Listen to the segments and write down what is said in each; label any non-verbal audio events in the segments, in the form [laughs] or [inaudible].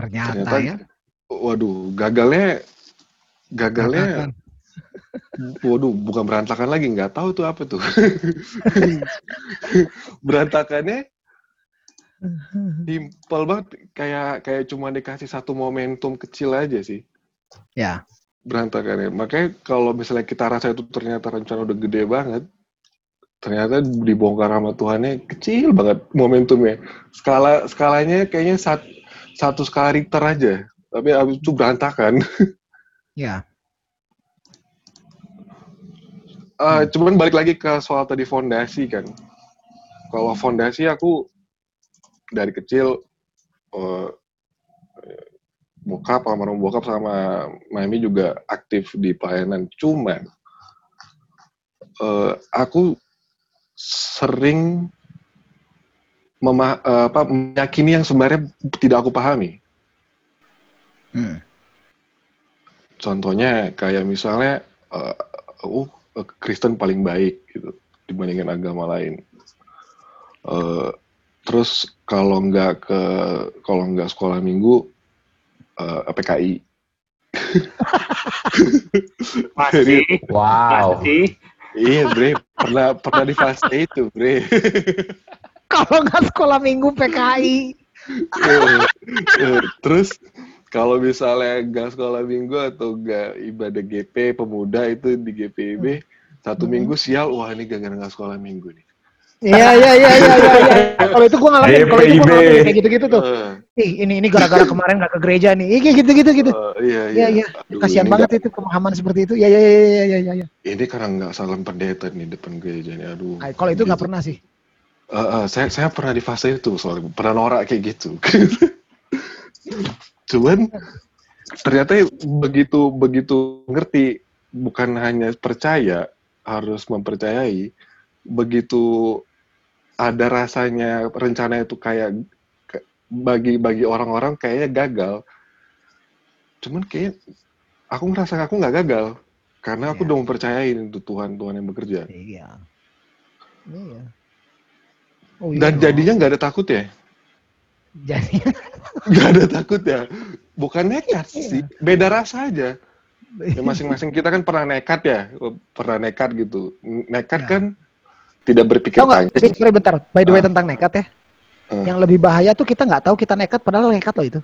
Ternyata, ternyata ya. waduh gagalnya gagalnya [laughs] waduh bukan berantakan lagi nggak tahu tuh apa tuh. [laughs] Berantakannya [laughs] simpel banget kayak kayak cuma dikasih satu momentum kecil aja sih. Ya. berantakannya. Makanya kalau misalnya kita rasa itu ternyata rencana udah gede banget ternyata dibongkar sama Tuhannya kecil banget momentumnya. Skala skalanya kayaknya sat, satu skala Richter aja tapi abis itu berantakan Ya. [laughs] Eh, cuman balik lagi ke soal tadi fondasi kan. Kalau fondasi aku dari kecil eh bokap sama bokap sama mami juga aktif di pelayanan. Cuman eh, aku sering mema eh, apa, meyakini yang sebenarnya tidak aku pahami. Hmm. Contohnya kayak misalnya, uh, uh, Kristen paling baik gitu dibandingkan agama lain. Eh, terus kalau nggak ke kalau nggak sekolah minggu eh, PKI. Masih, Wow. masih. Iya bre, pernah pernah di fase itu bre. [laughs] Kalau nggak sekolah minggu PKI. Eh, eh, terus kalau misalnya nggak sekolah minggu atau nggak ibadah GP pemuda itu di GPIB satu Hmm. minggu sial wah ini gara-gara nggak sekolah minggu nih. Iya iya iya iya iya. iya. Kalau itu gua ngalamin, kalau itu DPIB. ngalamin kayak gitu-gitu tuh. Eh, Ih, ini ini gara-gara kemarin nggak ke gereja nih. Ih, kayak gitu-gitu gitu. iya Iya iya. Aduh, Kasihan ini banget itu pemahaman seperti itu. Iya iya iya iya iya iya. iya. Ini karena nggak salam pendeta nih depan gereja nih. Aduh. Kalau itu nggak Gitu. pernah sih. Eh, saya saya pernah di fase itu soalnya pernah norak kayak gitu. [laughs] Cuman ternyata begitu begitu ngerti bukan hanya percaya harus mempercayai begitu ada rasanya rencana itu kayak bagi bagi orang-orang kayaknya gagal cuman kayak aku ngerasa aku nggak gagal karena aku Iya. udah mempercayain itu Tuhan Tuhan yang bekerja Iya. Iya. Oh, dan iya. jadinya nggak ada takut ya jadi [laughs] nggak ada takut ya bukan nekat Iya. sih beda rasa aja [laughs] ya masing-masing kita kan pernah nekat ya pernah nekat gitu nekat Ya. kan tidak berpikir nggak? panjang Sorry bentar. By the way Ah. tentang nekat ya. Ah. Yang lebih bahaya tuh kita nggak tahu kita nekat padahal nekat loh itu.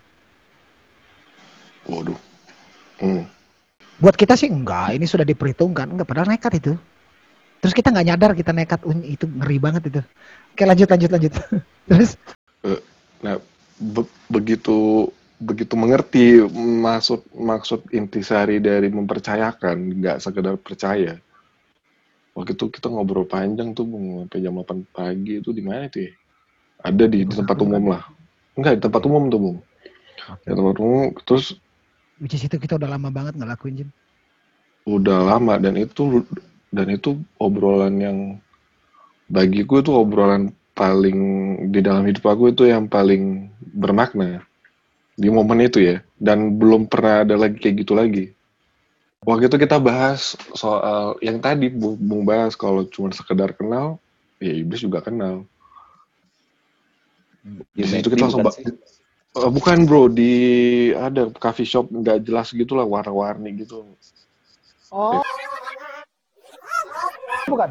waduh hmm. Buat kita sih enggak, ini sudah diperhitungkan, enggak padahal nekat itu. Terus kita nggak nyadar kita nekat, "Uh, itu ngeri banget itu. Oke lanjut lanjut lanjut. [laughs] Terus nah be- begitu begitu mengerti maksud maksud intisari dari mempercayakan nggak sekedar percaya waktu itu kita ngobrol panjang tuh Bung, sampai jam 8 pagi itu di mana itu ya ada di, di tempat umum lah enggak di tempat umum tuh Bung di tempat umum terus which is itu kita udah lama banget nggak lakuin Jin. udah lama dan itu dan itu obrolan yang bagiku itu obrolan paling di dalam hidup aku itu yang paling bermakna di momen itu ya. Dan belum pernah ada lagi kayak gitu lagi. Waktu itu kita bahas soal yang tadi Bu- Bung bahas kalau cuma sekedar kenal ya iblis juga kenal. Di situ kita langsung ba- Eh, bukan bro. Di ada coffee shop nggak jelas gitulah warna-warni gitu. Oh. Bukan.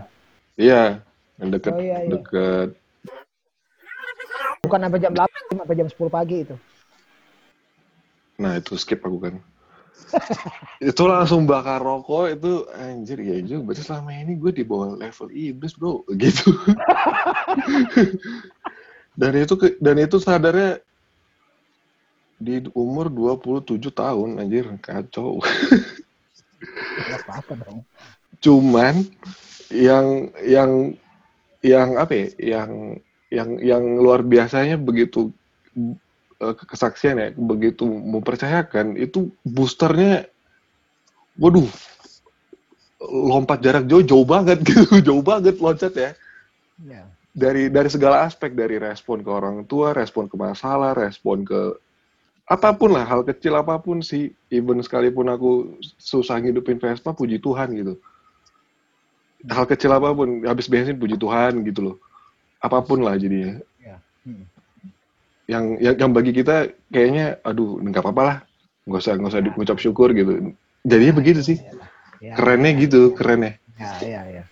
Iya, yang deket Oh, iya, iya. deket. Bukan sampai jam 8 sampai jam 10 pagi itu. Nah itu skip aku kan. [laughs] itu langsung bakar rokok itu anjir ya juga. Berarti selama ini gue di bawah level iblis bro, [laughs] gitu. dan itu dan itu sadarnya di umur 27 tahun anjir kacau. [laughs] Nggak apa-apa dong. Cuman yang yang yang apa ya? Yang yang yang luar biasanya begitu eh, kesaksian ya, begitu mempercayakan itu boosternya, waduh, lompat jarak jauh jauh banget [laughs] gitu, jauh banget loncat ya. Ya. Dari dari segala aspek dari respon ke orang tua, respon ke masalah, respon ke apa pun lah hal kecil apa pun sih, even sekalipun aku susah ngidupin Vespa, puji Tuhan gitu hal kecil apa pun habis bensin puji Tuhan gitu loh apa pun lah jadinya Ya. Hmm. yang yang, yang bagi kita kayaknya aduh nggak apa-apa lah nggak usah nggak usah ngucap syukur gitu jadinya begitu sih Ya, kerennya gitu kerennya ya, ya, ya.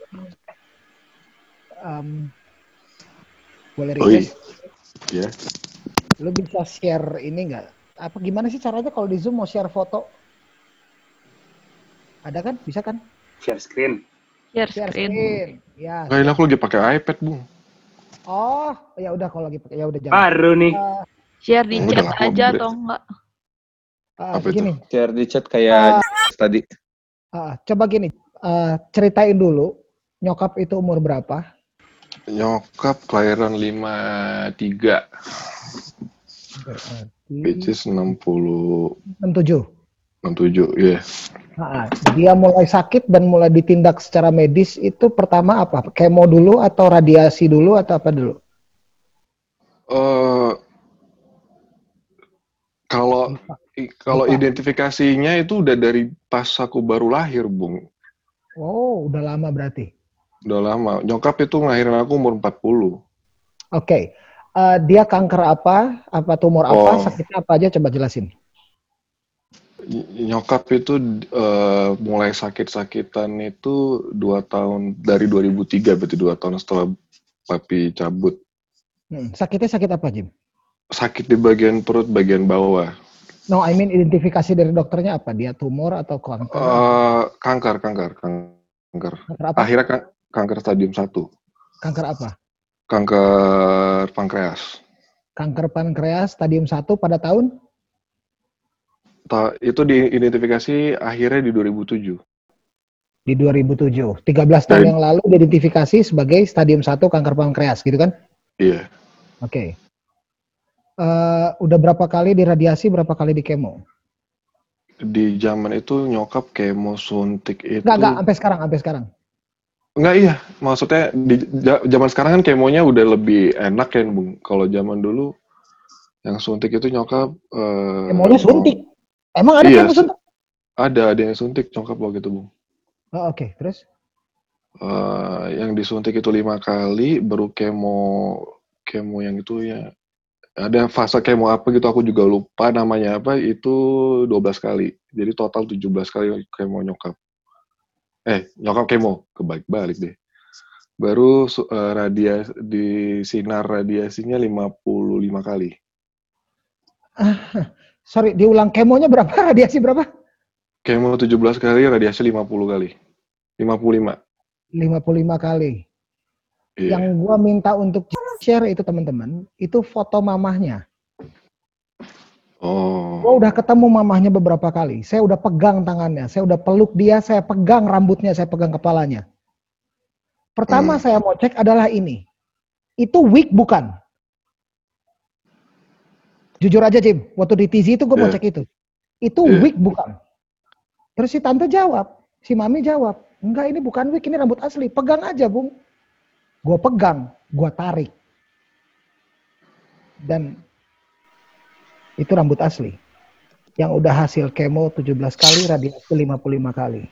Em, boleh oh iya request? ya Lu bisa share ini nggak? Apa gimana sih caranya kalau di Zoom mau share foto? Ada kan? Bisa kan? Share screen. Share Share screen. screen. Ya. Kayaknya aku lagi pakai iPad bung Oh, ya udah kalau lagi pakai ya udah jangan. Baru nih. Eh, Share di Oh, chat aja atau enggak? eh, Apa itu? gini, Share di chat kayak tadi. eh, coba gini, eh, ceritain dulu nyokap itu umur berapa? nyokap kelahiran 53 which Berarti is 60 67. 67 ya Nah, dia mulai sakit dan mulai ditindak secara medis itu pertama apa? Kemo dulu atau radiasi dulu atau apa dulu? Eh, kalau kalau identifikasinya itu udah dari pas aku baru lahir, Bung. Oh, udah lama berarti. Udah lama. Nyokap itu ngelahirin aku umur 40. Oke. Eh, dia kanker apa? Apa tumor apa? Oh. Sakitnya apa aja? Coba jelasin. Ny- Nyokap itu eh, mulai sakit-sakitan itu dua tahun dari 2003 berarti dua tahun setelah papi cabut. Hmm, Sakitnya sakit apa, Jim? Sakit di bagian perut bagian bawah. No, I mean identifikasi dari dokternya apa? Dia tumor atau kanker? Eh, kanker, kanker, kanker. kanker apa? Akhirnya kan- kanker stadium 1. Kanker apa? Kanker pankreas. Kanker pankreas stadium 1 pada tahun? Itu diidentifikasi akhirnya di 2007. Di 2007. 13 tahun Dan- yang lalu diidentifikasi sebagai stadium 1 kanker pankreas, gitu kan? Iya. Oke. Eh, udah berapa kali diradiasi, berapa kali di kemo? Di zaman itu nyokap kemo suntik itu Enggak, enggak, sampai sekarang, sampai sekarang. Enggak, iya, maksudnya di zaman sekarang kan kemonya udah lebih enak kan, Bung. Kalau zaman dulu yang suntik itu nyokap eh, Kemonya suntik. Emang ada Iya, kemo suntik? Ada, ada yang suntik nyokap waktu itu, Bung. Oh, Oke, terus? Eh, yang disuntik itu lima kali, baru kemo kemo yang itu ya ada fase kemo apa gitu aku juga lupa namanya apa itu 12 kali. Jadi total 17 kali kemo nyokap. Eh, nyokap kemo, kebalik-balik deh. Baru su- eh, radiasi di sinar radiasinya 55 kali. Sorry, diulang kemonya berapa? [laughs] Radiasi berapa? Kemo 17 kali, radiasi 50 kali. 55. 55 kali. Iya. Yang gua minta untuk share itu teman-teman, itu foto mamahnya. Oh. Gua udah ketemu mamahnya beberapa kali. Saya udah pegang tangannya, saya udah peluk dia, saya pegang rambutnya, saya pegang kepalanya. Pertama Hmm. saya mau cek adalah ini. Itu wig bukan? Jujur aja Jim, waktu di TZ itu gue mau Iya. cek itu. Itu Iya. wig bukan? Terus si tante jawab, si mami jawab, enggak ini bukan wig, ini rambut asli. Pegang aja bung. Gue pegang, gue tarik. Dan itu rambut asli. Yang udah hasil kemo 17 kali, radiasi 55 kali.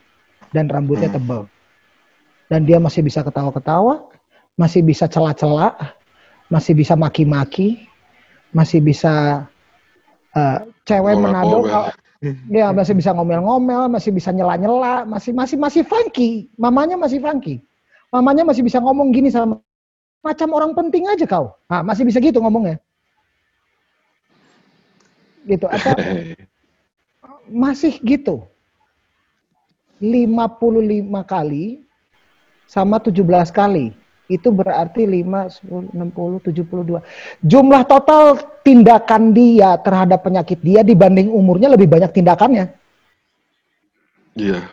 Dan rambutnya Hmm. tebal. Dan dia masih bisa ketawa-ketawa, masih bisa cela-cela, masih bisa maki-maki, masih bisa eh, cewek Manado, Ngomel-ngomel. kalau- dia masih bisa ngomel-ngomel, masih bisa nyela-nyela, masih masih masih funky. Mamanya masih funky. Mamanya masih bisa ngomong gini sama macam orang penting aja kau. Ah, masih bisa gitu ngomongnya. Gitu atau [laughs] masih gitu. 55 kali sama 17 kali. Itu berarti 5, 10, 60, 72. Jumlah total tindakan dia terhadap penyakit dia dibanding umurnya lebih banyak tindakannya. Iya.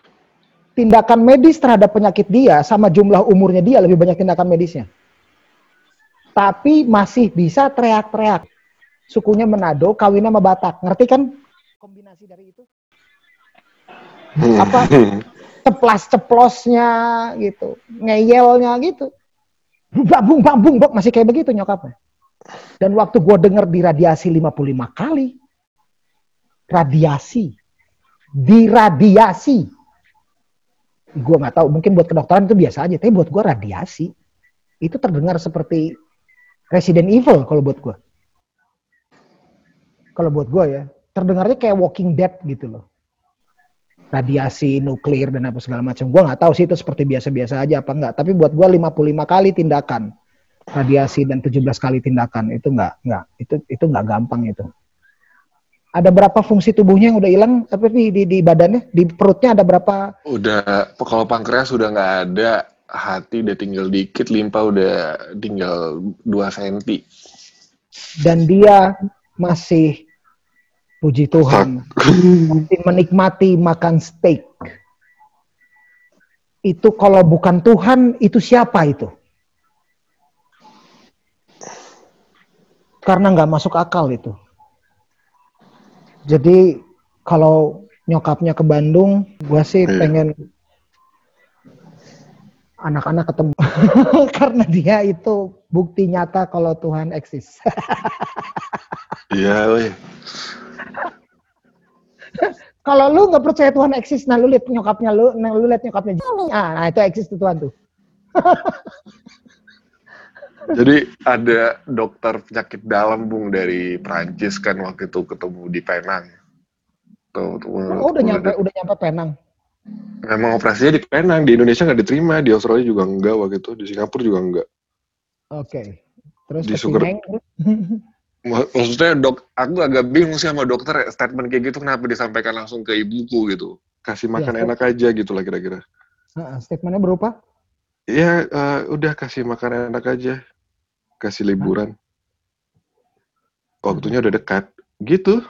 Tindakan medis terhadap penyakit dia sama jumlah umurnya dia lebih banyak tindakan medisnya. Tapi masih bisa teriak-teriak. Sukunya Manado, kawinnya sama Batak. Ngerti kan kombinasi dari itu? Apa? [laughs] ceplas-ceplosnya gitu, ngeyelnya gitu. Babung, babung, bok masih kayak begitu nyokapnya. Dan waktu gue denger di radiasi 55 kali, radiasi, diradiasi. Gue nggak tahu, mungkin buat kedokteran itu biasa aja, tapi buat gue radiasi. Itu terdengar seperti Resident Evil kalau buat gue. Kalau buat gue ya, terdengarnya kayak Walking Dead gitu loh. Radiasi nuklir dan apa segala macam. Gue nggak tahu sih itu seperti biasa-biasa aja apa enggak. Tapi buat gue 55 kali tindakan radiasi dan 17 kali tindakan itu nggak nggak itu itu nggak gampang itu. Ada berapa fungsi tubuhnya yang udah hilang? Tapi di, di, di badannya, di perutnya ada berapa? Udah, kalau pankreas sudah nggak ada, hati udah tinggal dikit, limpa udah tinggal 2 senti. Dan dia masih, puji Tuhan, masih menikmati makan steak. Itu kalau bukan Tuhan, itu siapa itu? Karena nggak masuk akal itu. Jadi kalau nyokapnya ke Bandung, gue sih Iya. pengen anak-anak ketemu [laughs] karena dia itu bukti nyata kalau Tuhan eksis. [laughs] Iya, weh. [laughs] kalau lu nggak percaya Tuhan eksis, nah lu lihat nyokapnya lu, nah lu lihat nyokapnya Jimmy, ah, nah itu eksis tuh Tuhan tuh. [laughs] Jadi ada dokter penyakit dalam bung dari Prancis kan waktu itu ketemu di Penang. Tuh, tuh, Oh, udah nyampe, udah nyampe Penang. Memang operasinya di Penang, di Indonesia nggak diterima, di Australia juga enggak waktu itu, di Singapura juga enggak. Oke. Terus Di ke Sugar- [laughs] Maksudnya dok, aku agak bingung sih sama dokter statement kayak gitu kenapa disampaikan langsung ke ibuku gitu. Kasih makan Iya, enak aja gitu lah kira-kira. Statementnya berupa Iya, eh, udah kasih makan enak aja. Kasih liburan. Waktunya udah dekat. Gitu.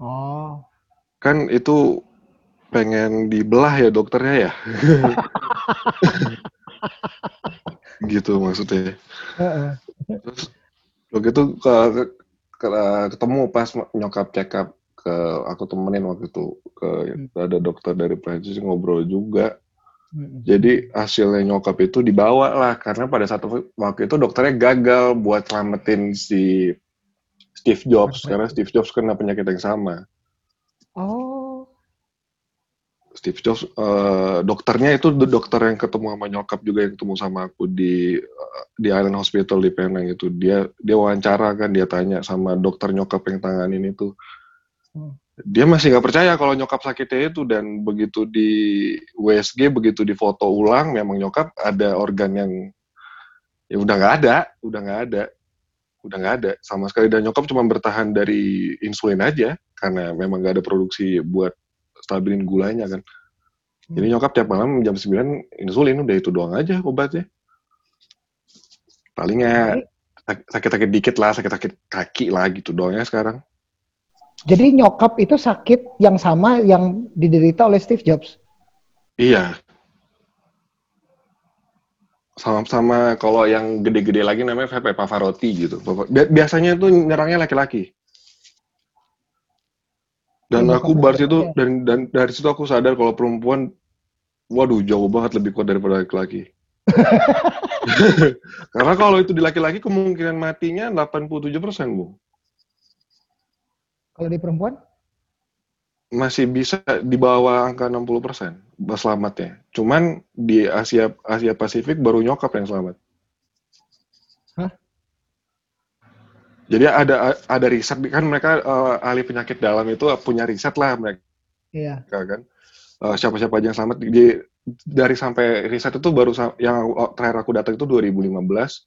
Oh, Kan itu pengen dibelah ya dokternya ya. [laughs] gitu maksudnya. Terus waktu itu ke, ke- ke- ketemu pas nyokap check up ke aku temenin waktu itu ke ada dokter dari Prancis ngobrol juga. Mm-mm. Jadi hasilnya nyokap itu dibawa lah karena pada satu waktu itu dokternya gagal buat selamatin si Steve Jobs karena Steve Jobs kena penyakit yang sama. Oh, Steve Jobs eh, dokternya itu do- dokter yang ketemu sama nyokap juga yang ketemu sama aku di eh, di Island Hospital di Penang itu. Dia dia wawancara kan dia tanya sama dokter nyokap yang tanganin itu. Hmm. dia masih nggak percaya kalau nyokap sakitnya itu dan begitu di WSG begitu difoto ulang memang nyokap ada organ yang ya udah nggak ada udah nggak ada udah nggak ada. Sama sekali dan nyokap cuma bertahan dari insulin aja karena memang nggak ada produksi buat stabilin gulanya kan jadi nyokap tiap malam jam 9 insulin udah itu doang aja obatnya palingnya sak- sakit-sakit dikit lah sakit-sakit kaki lah gitu doang ya sekarang jadi nyokap itu sakit yang sama yang diderita oleh Steve Jobs. Iya. Sama-sama kalau yang gede-gede lagi namanya Pepe Pavarotti gitu. Bi- Biasanya itu nyerangnya laki-laki. Dan Iya, aku Bapak. dari situ dan dan dari situ aku sadar kalau perempuan waduh jauh banget lebih kuat daripada laki-laki. [laughs] Karena kalau itu di laki-laki kemungkinan matinya 87%, Bu. Kalau di perempuan? Masih bisa di bawah angka 60% selamatnya. Cuman di Asia Asia Pasifik baru nyokap yang selamat. Jadi ada ada riset kan mereka eh, ahli penyakit dalam itu punya riset lah mereka Iya. kan. Eh, siapa-siapa aja yang selamat di, dari sampai riset itu baru yang terakhir aku datang itu 2015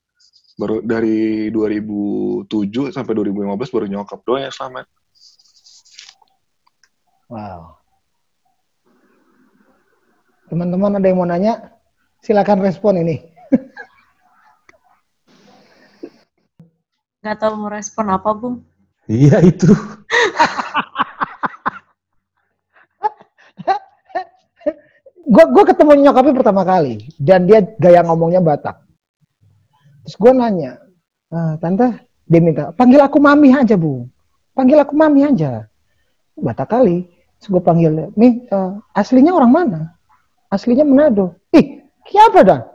baru dari 2007 sampai 2015 baru nyokap doang yang selamat. Wow. Teman-teman ada yang mau nanya? Silakan respon ini. Nggak tahu mau respon apa, Bung. Iya itu. Gue gue ketemu nyokapnya pertama kali dan dia gaya ngomongnya Batak. Terus gue nanya, "Ah, tante, dia minta panggil aku mami aja bu, panggil aku mami aja. Batak kali. Terus gue panggil, nih eh, aslinya orang mana? Aslinya Manado. Ih, siapa dah?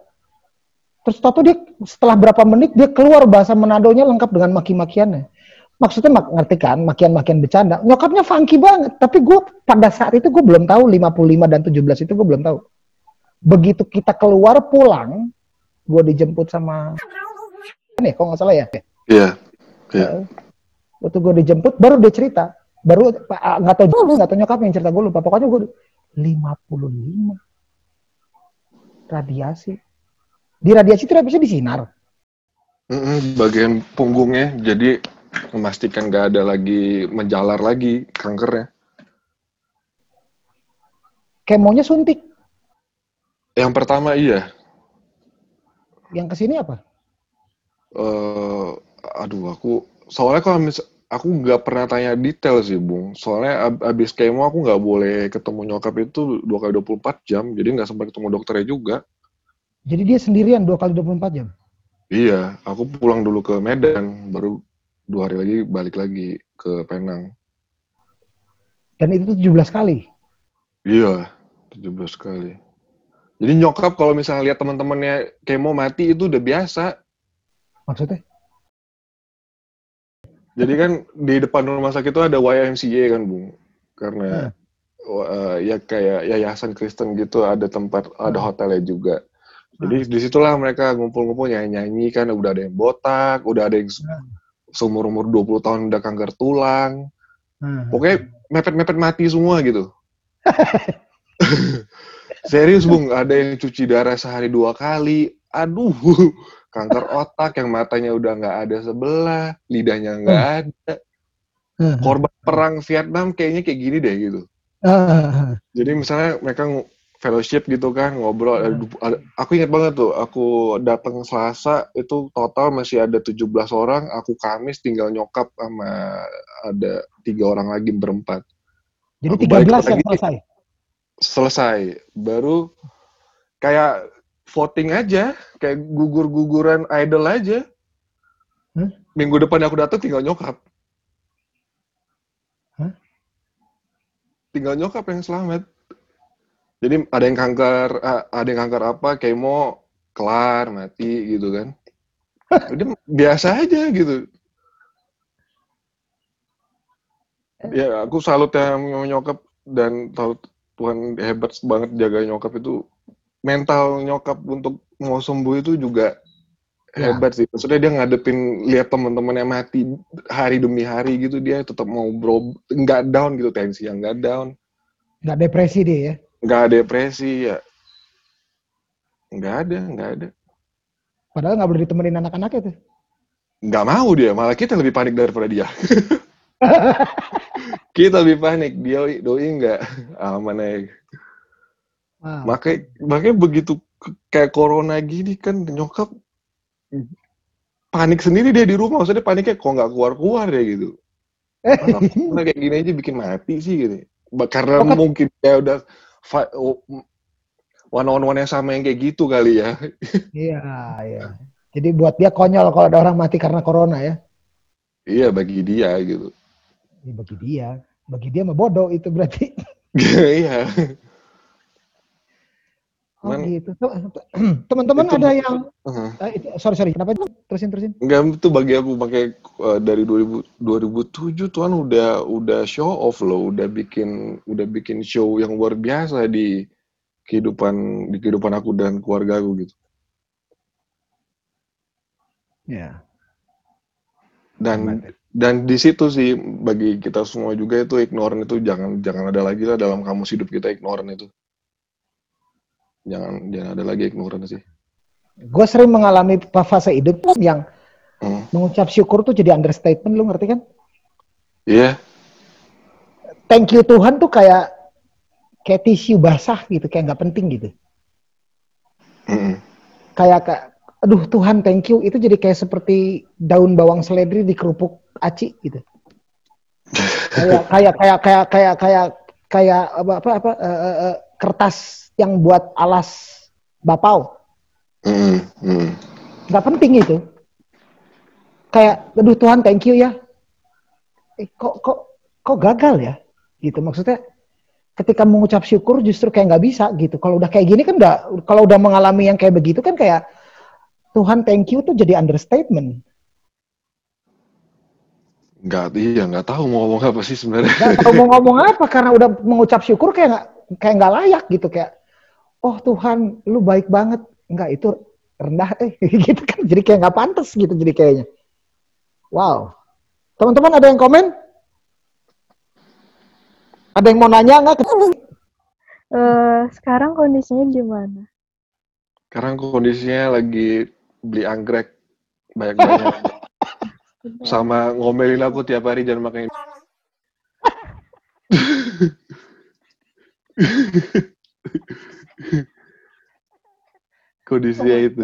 Terus tahu dia setelah berapa menit dia keluar bahasa Manadonya lengkap dengan maki-makiannya. Maksudnya mak ngerti kan, makian-makian bercanda. Nyokapnya funky banget, tapi gue pada saat itu gue belum tahu 55 dan 17 itu gue belum tahu. Begitu kita keluar pulang, gue dijemput sama ini, kok nggak salah ya. Iya. Iya. waktu gue dijemput baru dia cerita baru ah, nggak tahu nggak tahu nyokap yang cerita gue lupa pokoknya gue 55 radiasi di radiasi itu bisa disinar Mm-mm, bagian punggungnya. Jadi memastikan nggak ada lagi menjalar lagi kankernya. kemonya suntik. Yang pertama iya, yang ke sini apa? Eh aduh aku soalnya kalau mis aku nggak pernah tanya detail sih bung. Soalnya ab- abis kemo aku nggak boleh ketemu nyokap itu dua kali 24 jam. Jadi nggak sempat ketemu dokternya juga jadi dia sendirian dua kali 24 jam? Iya aku pulang dulu ke Medan baru dua hari lagi balik lagi ke Penang. Dan itu 17 kali? Iya 17 kali. Jadi nyokap kalau misalnya lihat teman-temannya kemo mati itu udah biasa. Maksudnya? Jadi kan di depan rumah sakit itu ada YMCA kan, Bung. Karena uh, ya kayak yayasan Kristen gitu, ada tempat, ada hotelnya juga. Jadi di situlah mereka ngumpul-ngumpul nyanyi-nyanyi kan, udah ada yang botak, udah ada yang seumur-umur 20 tahun udah kanker tulang. Hmm. Pokoknya mepet-mepet mati semua gitu. [laughs] Serius, Bung, ada yang cuci darah sehari dua kali. Aduh, [laughs] kanker otak yang matanya udah nggak ada sebelah, lidahnya nggak ada. Hmm. Korban perang Vietnam kayaknya kayak gini deh gitu. Ah, Jadi misalnya mereka fellowship gitu kan ngobrol. ada du- ada- aku ingat banget tuh, aku datang Selasa itu total masih ada 17 orang. Aku Kamis tinggal nyokap sama ada tiga orang lagi berempat. jadi Aku 13 balik yang lagi. selesai Selesai, baru kayak voting aja, kayak gugur-guguran idol aja. Hmm? Minggu depan aku datang tinggal nyokap. Hah? Tinggal nyokap yang selamat. Jadi ada yang kanker, ada yang kanker apa, kemo kelar mati gitu kan. Udah biasa aja gitu. Ya aku salut ya nyokap dan tahu Tuhan hebat banget jaga nyokap itu mental nyokap untuk mau sembuh itu juga Ya. hebat sih. Maksudnya dia ngadepin lihat teman-temannya mati hari demi hari gitu dia tetap mau bro nggak down gitu tensi yang nggak down nggak depresi dia ya nggak depresi ya. Nggak ada nggak ada. Padahal nggak boleh ditemenin anak-anaknya tuh. Nggak mau dia malah kita lebih panik daripada dia. [laughs] Kita lebih panik dia doi nggak aman aja. Wow. makanya makanya begitu kayak corona gini kan nyokap panik sendiri dia di rumah. Maksudnya paniknya kok nggak keluar keluar ya gitu. [laughs] Corona kayak gini aja bikin mati sih gitu. Karena Oh, mungkin ya udah one on one yang sama yang kayak gitu kali ya Iya, iya. Jadi buat dia konyol kalau ada orang mati karena corona ya. iya bagi dia gitu Ya, bagi dia, bagi dia mah bodoh itu berarti. [laughs] iya Oh Man- gitu. [clears throat] Teman-teman ada yang, itu- sorry sorry, kenapa itu? Terusin terusin. Enggak itu bagi aku pakai uh, dari 2000, 2007 tuan udah udah show off loh, udah bikin udah bikin show yang luar biasa di kehidupan di kehidupan aku dan keluarga aku gitu. Ya. Dan dan di situ sih bagi kita semua juga itu ignoran itu jangan jangan ada lagi lah dalam kamus hidup kita ignoran itu. Jangan jangan ada lagi ignoran sih. Gue sering mengalami fase hidup yang Hmm. mengucap syukur tuh jadi understatement, lu ngerti kan? Iya. Thank you Tuhan tuh kayak kayak tisu basah gitu, kayak nggak penting gitu. Mm-mm. Kayak kayak, aduh Tuhan thank you itu jadi kayak seperti daun bawang seledri di kerupuk aci gitu. [laughs] kayak kayak kayak kayak kayak kayak kayak apa apa, apa eh, eh, kertas yang buat alas bapau Mm-mm. Mm. nggak penting itu kayak aduh Tuhan thank you ya eh, kok kok kok gagal ya gitu maksudnya ketika mengucap syukur justru kayak nggak bisa gitu kalau udah kayak gini kan udah kalau udah mengalami yang kayak begitu kan kayak Tuhan thank you tuh jadi understatement Nggak, iya nggak tahu mau ngomong apa sih sebenarnya. nggak tahu mau [laughs] ngomong apa karena udah mengucap syukur kayak nggak kayak nggak layak gitu kayak oh Tuhan lu baik banget nggak itu rendah eh [laughs] gitu kan jadi kayak nggak pantas gitu jadi kayaknya wow Teman-teman ada yang komen? Ada yang mau nanya nggak? Eh, sekarang kondisinya gimana? Sekarang kondisinya lagi beli anggrek banyak-banyak. [laughs] Sama ngomelin aku tiap hari jangan makan ini. [laughs] Kondisinya itu.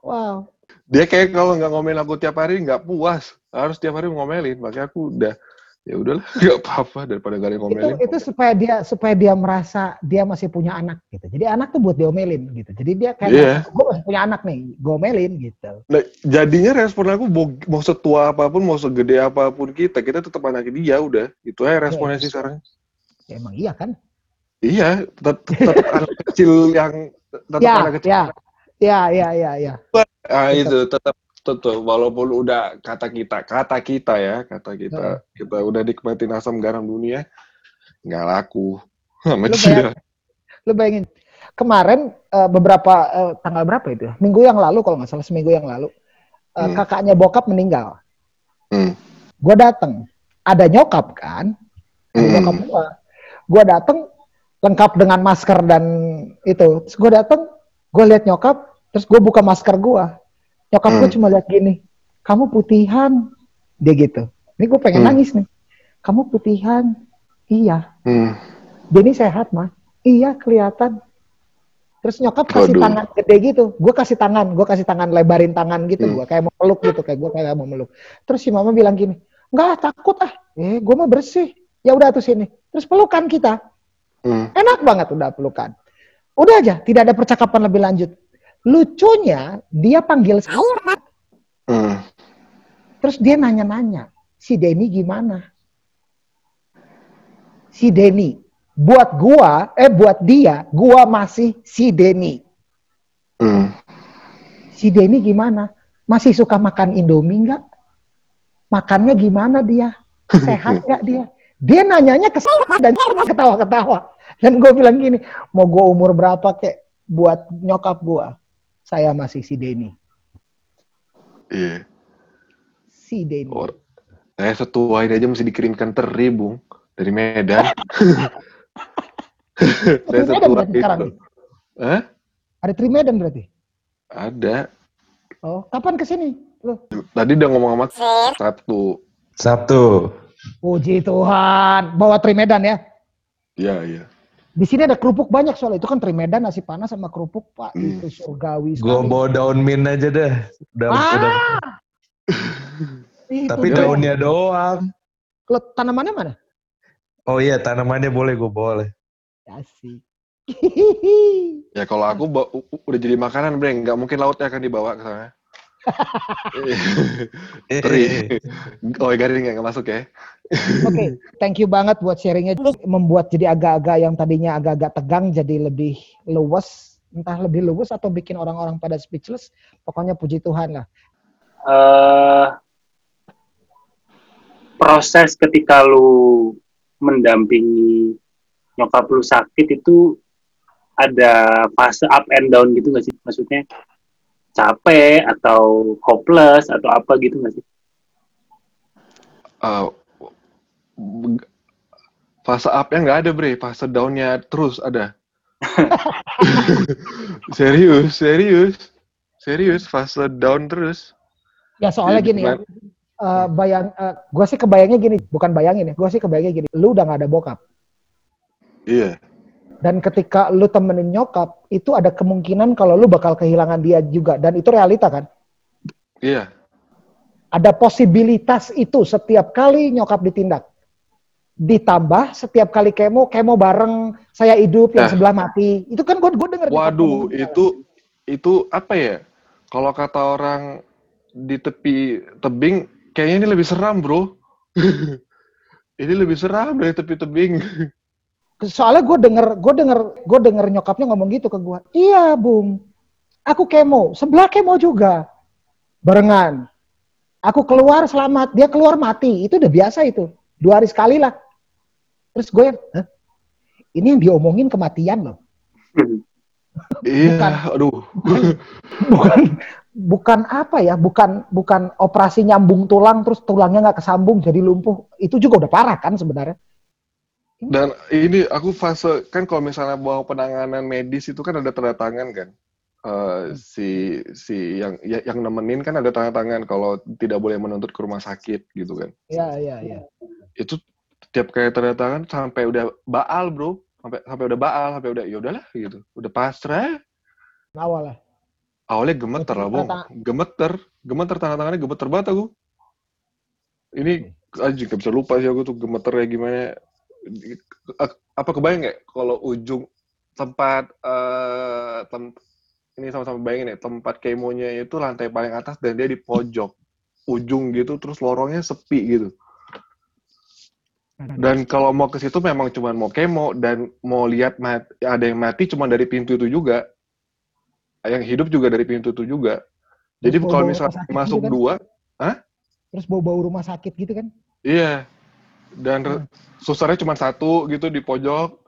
Wow. Dia kayak kalau nggak ngomelin aku tiap hari nggak puas. Harus tiap hari ngomelin. Makanya aku udah ya udahlah [laughs] nggak apa-apa daripada gak ada yang Itu, ngomelin. itu supaya dia supaya dia merasa dia masih punya anak gitu. Jadi anak tuh buat diomelin gitu. Jadi dia kayak Iya. gue masih punya anak nih, gomelin gitu. Nah, jadinya respon aku mau, setua apa pun, mau segede apa pun kita, kita tetap anak dia udah. Itu aja responnya sih sekarang. Ya, emang iya kan? Iya, tetap, tetap [laughs] anak kecil yang tetap Ya, anak kecil. ya, ya, ya, ya, ya. Ah, itu tetap tetap walaupun udah kata kita, kata kita ya, kata kita, kita udah nikmatin asam garam dunia, nggak laku [laughs] sama Lu dia. bayang- Lu bayangin kemarin eh, beberapa eh, tanggal berapa itu? ya? Minggu yang lalu kalau nggak salah seminggu yang lalu eh, Hmm. kakaknya bokap meninggal. Hmm. Gue dateng, ada nyokap kan? Ada Hmm. nyokap gua. Gue dateng lengkap dengan masker dan itu. Terus gue dateng, gue lihat nyokap, terus gue buka masker gue. Nyokap gue Hmm. cuma lihat gini, kamu putihan, dia gitu. Ini gue pengen Hmm. nangis nih. Kamu putihan, iya. Hmm. Denny sehat mah, iya kelihatan. Terus nyokap kasih Waduh. tangan gede gitu, gue kasih tangan, gue kasih tangan lebarin tangan gitu, Hmm. gue kayak mau peluk gitu, kayak gue kayak mau meluk. Terus si mama bilang gini, nggak takut ah, eh gue mah bersih. Ya udah tuh sini. Terus pelukan kita, Hmm. enak banget udah pelukan. Udah aja, tidak ada percakapan lebih lanjut. Lucunya dia panggil saya, Hmm. terus dia nanya-nanya, si Denny gimana? Si Denny, buat gua, eh buat dia, gua masih si Denny. Hmm. Si Denny gimana? Masih suka makan Indomie nggak? Makannya gimana dia? [laughs] Sehat nggak dia? Dia nanyanya ke saya dan ketawa-ketawa. Dan gue bilang gini, mau gue umur berapa kek buat nyokap gua? Saya masih si Denny. Iya. Si Denny. Or- Saya setua ini aja mesti dikirimkan teri, Bung. Dari Medan. [laughs] Saya setua sekarang itu. nih? Hah? Ada Tri Medan berarti? Ada. Oh, kapan ke sini? Lu? Tadi udah ngomong sama Sabtu. Sabtu. Puji Tuhan. Bawa Tri Medan ya. Iya, iya. Di sini ada kerupuk banyak soalnya itu kan Tri Medan nasi panas sama kerupuk pak Hmm. itu surgawi Gue sekali. bawa daun mint aja deh. Udah, Ah! udah. Tapi dia. daunnya doang. Kalau tanamannya mana? Oh iya, tanamannya boleh gue boleh. Asik. [laughs] Ya kalau aku udah jadi makanan, Breng. Nggak mungkin lautnya akan dibawa ke sana. Teri. Oh, garing nggak masuk ya? Oke, thank you banget buat sharingnya. Membuat jadi agak-agak yang tadinya agak-agak tegang jadi lebih luwes. Entah lebih luwes atau bikin orang-orang pada speechless. Pokoknya puji Tuhan lah. eh proses ketika lu mendampingi nyokap lu sakit itu ada fase up and down gitu nggak sih? Maksudnya capek atau hopeless atau apa gitu nggak sih? Eh, b- fase up-nya nggak ada, Bre. Fase down-nya terus ada. [laughs] [laughs] serius, serius. Serius, fase down terus. Ya soalnya Jadi gini ya. eh, bayang, gue sih kebayangnya gini, bukan bayangin ya. Gue sih kebayangnya gini. Lu udah gak ada bokap. Iya. Dan ketika lu temenin nyokap, itu ada kemungkinan kalau lu bakal kehilangan dia juga. Dan itu realita kan. Iya. Ada posibilitas itu setiap kali nyokap ditindak. Ditambah setiap kali kemo, kemo bareng saya hidup yang Nah. sebelah mati. Itu kan gue gue denger. Waduh, itu itu apa ya? Kalau kata orang di tepi tebing, kayaknya ini lebih seram, bro. [laughs] ini lebih seram dari tepi tebing. [laughs] Soalnya gue denger, gue denger, gue denger nyokapnya ngomong gitu ke gue. Iya, bung. Aku kemo, sebelah kemo juga. Barengan. Aku keluar selamat, dia keluar mati. Itu udah biasa itu. Dua hari sekali lah. Terus gue, Hah? ini yang diomongin kematian loh. [laughs] Iya, aduh. [laughs] Bukan, bukan apa ya, bukan bukan operasi nyambung tulang terus tulangnya nggak kesambung jadi lumpuh. Itu juga udah parah kan sebenarnya. Dan ini aku fase kan kalau misalnya bawa penanganan medis itu kan ada tanda tangan kan. Eh, si si yang ya- yang nemenin kan ada tanda tangan kalau tidak boleh menuntut ke rumah sakit gitu kan. Iya, iya, iya. Itu tiap kayak tanda tangan sampai udah baal, Bro. Sampai sampai udah baal, sampai udah ya udahlah gitu. Udah pasrah. Awal lah. Awalnya gemeter lah, Bong. Gemeter. Gemeter tanda tangannya gemeter banget aku. Ini aja gak bisa lupa sih aku tuh gemeternya gimana. Apa kebayang nggak kalau ujung tempat eh tem- ini sama-sama bayangin ya tempat kemonya itu lantai paling atas dan dia di pojok. Ujung gitu terus lorongnya sepi gitu. Dan kalau mau ke situ memang cuma mau kemo dan mau lihat mat- ada yang mati cuma dari pintu itu juga. Yang hidup juga dari pintu itu juga. Jadi Terus kalau misalnya masuk gitu kan? dua Terus bau-bau rumah sakit gitu kan? iya dan re- susternya cuma satu gitu di pojok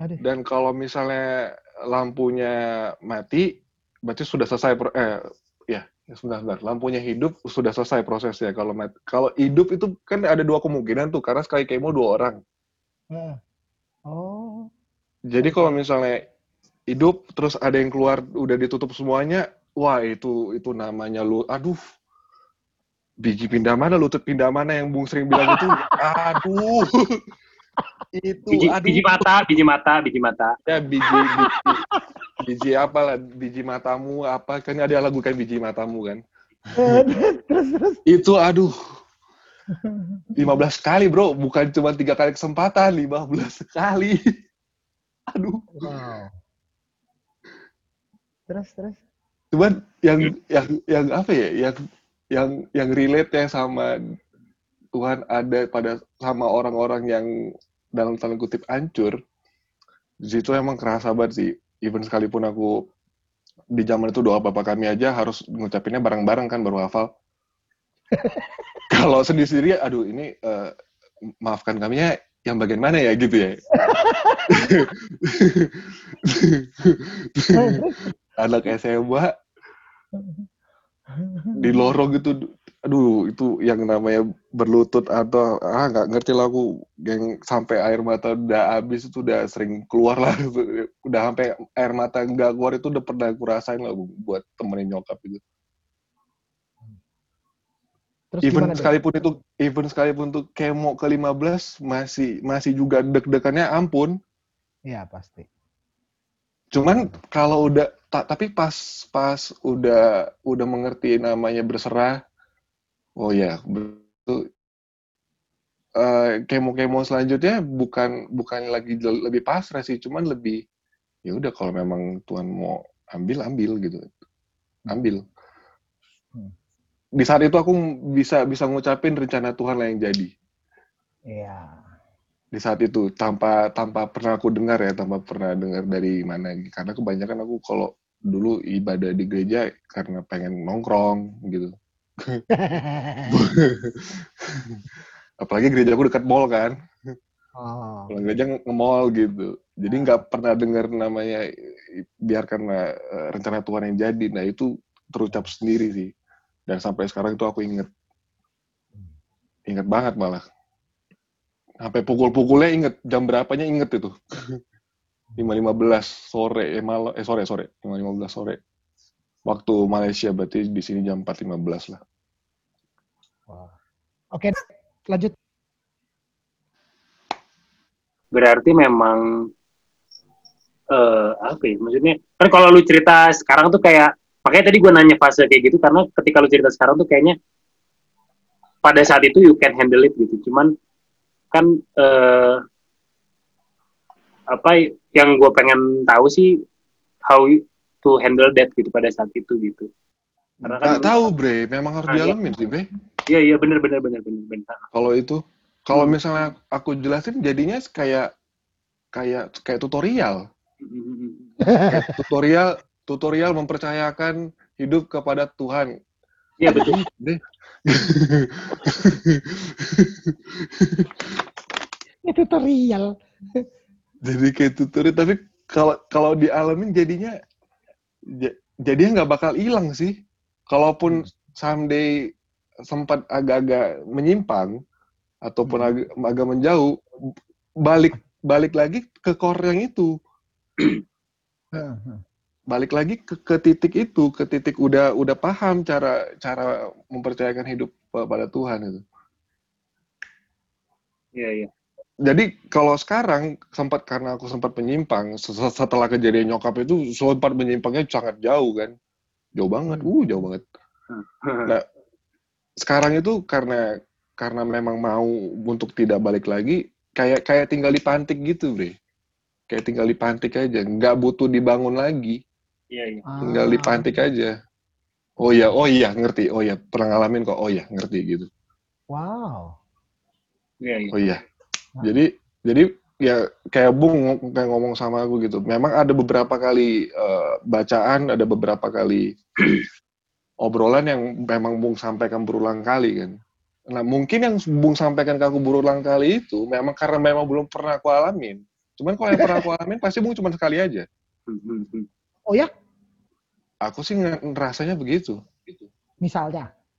Aduh. dan kalau misalnya lampunya mati berarti sudah selesai pro- eh ya ya, sebentar, sebentar. lampunya hidup sudah selesai prosesnya kalau mat- kalau hidup itu kan ada dua kemungkinan tuh karena sekali kemo dua orang Heeh. Oh. jadi kalau misalnya hidup terus ada yang keluar udah ditutup semuanya wah itu itu namanya lu aduh biji pindah mana lutut pindah mana yang bung sering bilang itu? [laughs] Aduh. Itu Biji, aduh. biji mata, biji mata, biji mata. ya biji biji, biji apa lah biji matamu apa? Kan ada lagu kan biji matamu kan? Terus terus. itu aduh. 15 kali bro. Bukan cuma tiga kali kesempatan 15 kali. Aduh. Wow. Terus terus. cuman yang yang yang apa ya? Yang yang yang relate ya sama Tuhan ada pada sama orang-orang yang dalam tanda kutip hancur di situ emang kerasa banget sih. Even sekalipun aku di zaman itu doa bapak kami aja harus ngucapinnya bareng-bareng kan baru hafal. [laughs] Kalau sendiri-sendiri aduh ini eh, maafkan kami ya yang bagian mana ya gitu ya? [laughs] [laughs] Anak SMA di lorong gitu aduh itu yang namanya berlutut atau ah nggak ngerti lah aku yang sampai air mata udah habis itu udah sering keluar lah. [laughs] Udah sampai air mata nggak keluar itu udah pernah aku rasain lah Bu, buat temenin nyokap itu. Terus even sekalipun itu even sekalipun tuh kemo ke 15 masih masih juga deg-degannya ampun. Iya pasti. Cuman kalau udah ta- tapi pas pas udah udah mengerti namanya berserah, oh ya betul. Eh, kemo-kemo selanjutnya bukan bukan lagi lebih pasrah sih, cuman lebih ya udah kalau memang Tuhan mau ambil ambil gitu, ambil. Hmm. Di saat itu aku bisa bisa ngucapin rencana Tuhan lah yang jadi Iya. Di saat itu tanpa tanpa pernah aku dengar ya tanpa pernah dengar dari mana. Karena kebanyakan aku kalau dulu ibadah di gereja karena pengen nongkrong gitu. [laughs] Apalagi gereja aku dekat mall kan. Oh. kalau gereja nge- nge-mall gitu. Jadi nggak pernah dengar namanya i- biarkan eh, rencana Tuhan yang jadi. Nah itu terucap sendiri sih. Dan sampai sekarang itu aku inget inget banget malah sampai pukul-pukulnya inget jam berapanya inget itu 5.15 sore eh malam eh sore sore 5.15 sore waktu Malaysia berarti di sini jam 4.15 lah Wow. Oke, lanjut. Berarti memang eh apa ya? Maksudnya kan kalau lu cerita sekarang tuh kayak makanya tadi gue nanya fase kayak gitu karena ketika lu cerita sekarang tuh kayaknya pada saat itu you can handle it gitu. Cuman kan eh apa yang gue pengen tahu sih how to handle that gitu pada saat itu gitu. Karena kan nggak tahu bre memang harus Ah, iya. dialamin sih bre Iya iya benar benar benar benar benar. kalau itu kalau Hmm. misalnya aku jelasin jadinya kayak kayak kayak tutorial Kayak tutorial tutorial mempercayakan hidup kepada Tuhan Iya betul. deh Ini tutorial. jadi kayak tutorial tapi kalau kalau dialamin jadinya ja- jadinya nggak bakal hilang sih kalaupun someday sempat agak-agak menyimpang ataupun Hmm. agak, agak menjauh, balik balik lagi ke core yang itu, balik lagi ke, ke titik itu, ke titik udah udah paham cara cara mempercayakan hidup pada Tuhan itu. Iya, iya. Jadi kalau sekarang sempat karena aku sempat menyimpang se- setelah kejadian nyokap itu sempat menyimpangnya sangat jauh kan, jauh banget, uh jauh banget. Nah, sekarang itu karena karena memang mau untuk tidak balik lagi, kayak kayak tinggal dipantik gitu, Bre. Kayak tinggal dipantik aja, nggak butuh dibangun lagi, Iya, iya. tinggal Ah. dipantik aja. Oh iya, oh iya, ngerti. Oh iya, pernah ngalamin kok. Oh iya, ngerti gitu. Wow. Iya, iya. Oh iya. Nah. Jadi jadi ya kayak Bung ng- kayak ngomong sama aku gitu. Memang ada beberapa kali eh, bacaan, ada beberapa kali [clears throat] obrolan yang memang Bung sampaikan berulang kali kan. Nah, mungkin yang Bung sampaikan ke aku berulang kali itu memang karena memang belum pernah aku alamin. Cuman kalau yang pernah aku alamin pasti Bung cuma sekali aja. Hmm, hmm, hmm. Oh ya, Aku sih nge- ngerasanya begitu. misalnya.